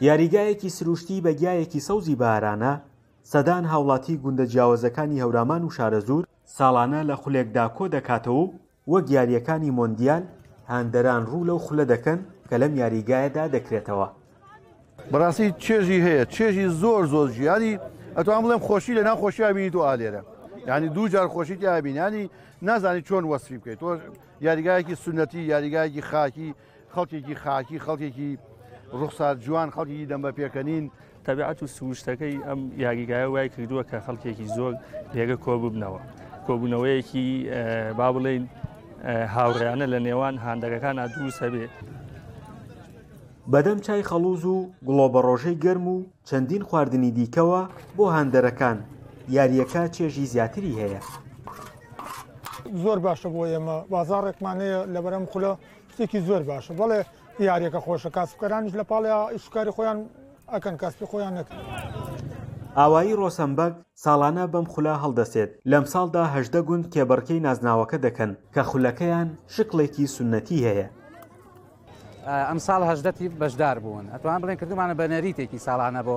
یاریگایەکی سروشتی بە گیایەکی سەوزی بەهارانە، سەدان هاوڵاتی گوندە جیاوەزەکانی هەورامان و شارەزوور، ساڵانە لە خولێکدا کۆ دەکاتەوە و وەک یارییەکانی مۆندیال، هاندەران ڕوو لەو خولە دەکەن کە لەم یاریگایەدا دەکرێتەوە. بەڕاستی چێژی هەیە چێژی زۆر زۆر ژیانی ئەتوان بڵێم خۆشی لە ناو خۆشی ئەبینی تۆ ئالێرە یعنی دوو جار خۆشی تیابینانی نازانی چۆن وەسفی بکەیت تۆ یاریگایەکی سونەتی یاریگایەکی خاکی خەڵکێکی خاکی خەڵکێکی ڕوخسار جوان خەڵکی دەم بە پێکەنین تەبیعەت و سروشتەکەی ئەم یاریگایە وای کردووە کە خەڵکێکی زۆر لێگە کۆ ببنەوە کۆبوونەوەیەکی با بڵین هاوڕیانە لە نێوان هاندەرەکان دووسە بێ بەدەم چای خەڵوز و گڵۆبەڕۆژەی گەرم و چەندین خواردنی دیکەوە بۆ هاندەرەکان یاریەکە چێژی زیاتری هەیە زۆر باشە بۆ ئێمە بازارڕێکمانەیە لەبەرم خولە شتێکی زۆر باشە بەڵێ یاریەکە خۆشە کاسبکەرانیش لە پاڵیا ئیشکاری خۆیان ئەکەن کاسپی خۆیان نەکەن. ئاوایی ڕۆسەمبەگ ساڵانە بەم خولا هەڵدەسێت، لەمساڵدا هەژدە گوند کێبڕکێی نازناوەکە دەکەن کە خولەکەیان شکڵێکی سونەتی هەیە. ئەمساڵ هەژدە تیپ بەشدار بوون ئەتوان بڵێن کردومانە بە نەریتێکی ساڵانە بۆ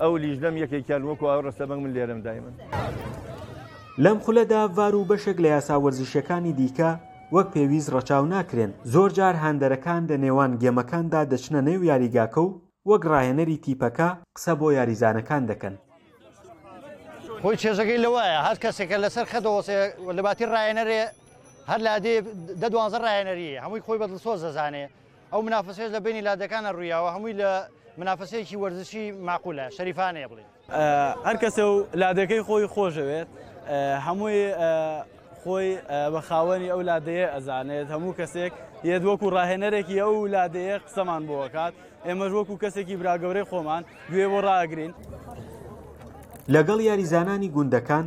ئەو لیژنەم یەکێکیان وەکو ئاو ڕستە بەنگ من لێرەم دایمن. لەم خولەدا ڤار و بەشێک لە یاسا وەرزشیەکانی دیکە وەک پێویست ڕەچاو ناکرێن، زۆرجار هاندەرەکان لە نێوان گێمەکاندا دەچنە نێو یاریگاکە و وەک ڕاهێنەری تیپەکە قسە بۆ یاریزانەکان دەکەن. خۆی چێژەکەی لەوایە هەر کەسێکە لەسەر خە دەوەسێ لەباتی ڕاهێنەرێ هەر لادێ دە دوانزە ڕاهێنەری هەمووی خۆی بە دڵسۆز دەزانێ ئەو منافەسەیەش لە بەینی لادێکانا روویاوە هەمووی لە منافەسەیەکی وەرزشی ماقولە شەریفانەیە بڵێین. هەر کەسێ و لادێکەی خۆی خۆشەوێت هەمووی خۆی بە خاوەنی ئەو لادێیە ئەزانێت هەموو کەسێک یەت وەکو ڕاهێنەرێکی ئەو لادێیە قسەمان بۆکات ئێمەش وەکو کەسێکی براگەورەی خۆمان گوێ بۆ ڕاگرین. لەگەڵ یاریزانانی گوندەکان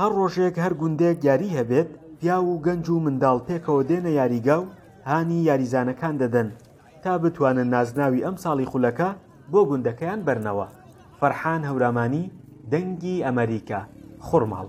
هەر ڕۆژێک هەر گوندێک یاری هەبێت پیاو و گەنج و منداڵ پێکەوە دێنە یاریگا و هانی یاریزانەکان دەدەن تا بتوانن نازناوی ئەمساڵی خولەکە بۆ گوندەکەیان بەرنەوە. فەرحان هەورامانی، دەنگی ئەمەریکا، خورماڵ.